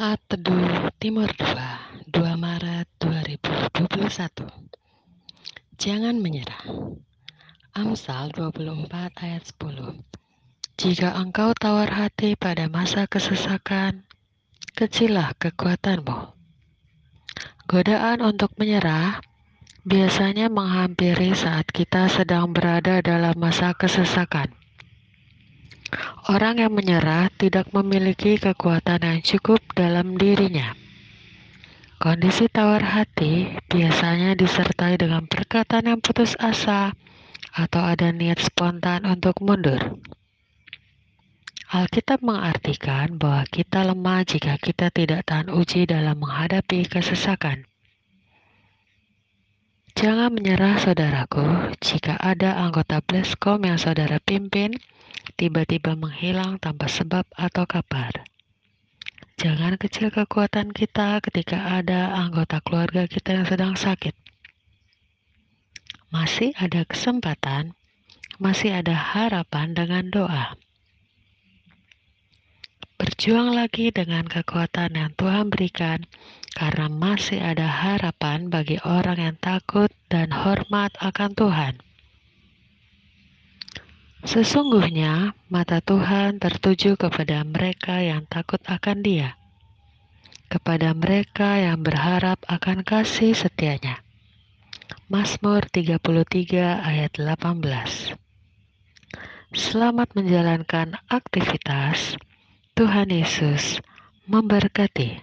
Saat Teduh Timur 2, 2 Maret 2021. Jangan menyerah. Amsal 24 ayat 10. Jika engkau tawar hati pada masa kesesakan, kecilah kekuatanmu. Godaan untuk menyerah biasanya menghampiri saat kita sedang berada dalam masa kesesakan. Orang yang menyerah tidak memiliki kekuatan yang cukup dalam dirinya. Kondisi tawar hati biasanya disertai dengan perkataan yang putus asa atau ada niat spontan untuk mundur. Alkitab mengartikan bahwa kita lemah jika kita tidak tahan uji dalam menghadapi kesesakan. Jangan menyerah saudaraku jika ada anggota Bleskom yang saudara pimpin tiba-tiba menghilang tanpa sebab atau kabar. Jangan kecil kekuatan kita ketika ada anggota keluarga kita yang sedang sakit. Masih ada kesempatan, masih ada harapan dengan doa. Berjuang lagi dengan kekuatan yang Tuhan berikan, karena masih ada harapan bagi orang yang takut dan hormat akan Tuhan. Sesungguhnya mata Tuhan tertuju kepada mereka yang takut akan Dia, kepada mereka yang berharap akan kasih setianya. Mazmur 33 ayat 18 Selamat menjalankan aktivitas. Tuhan Yesus memberkati.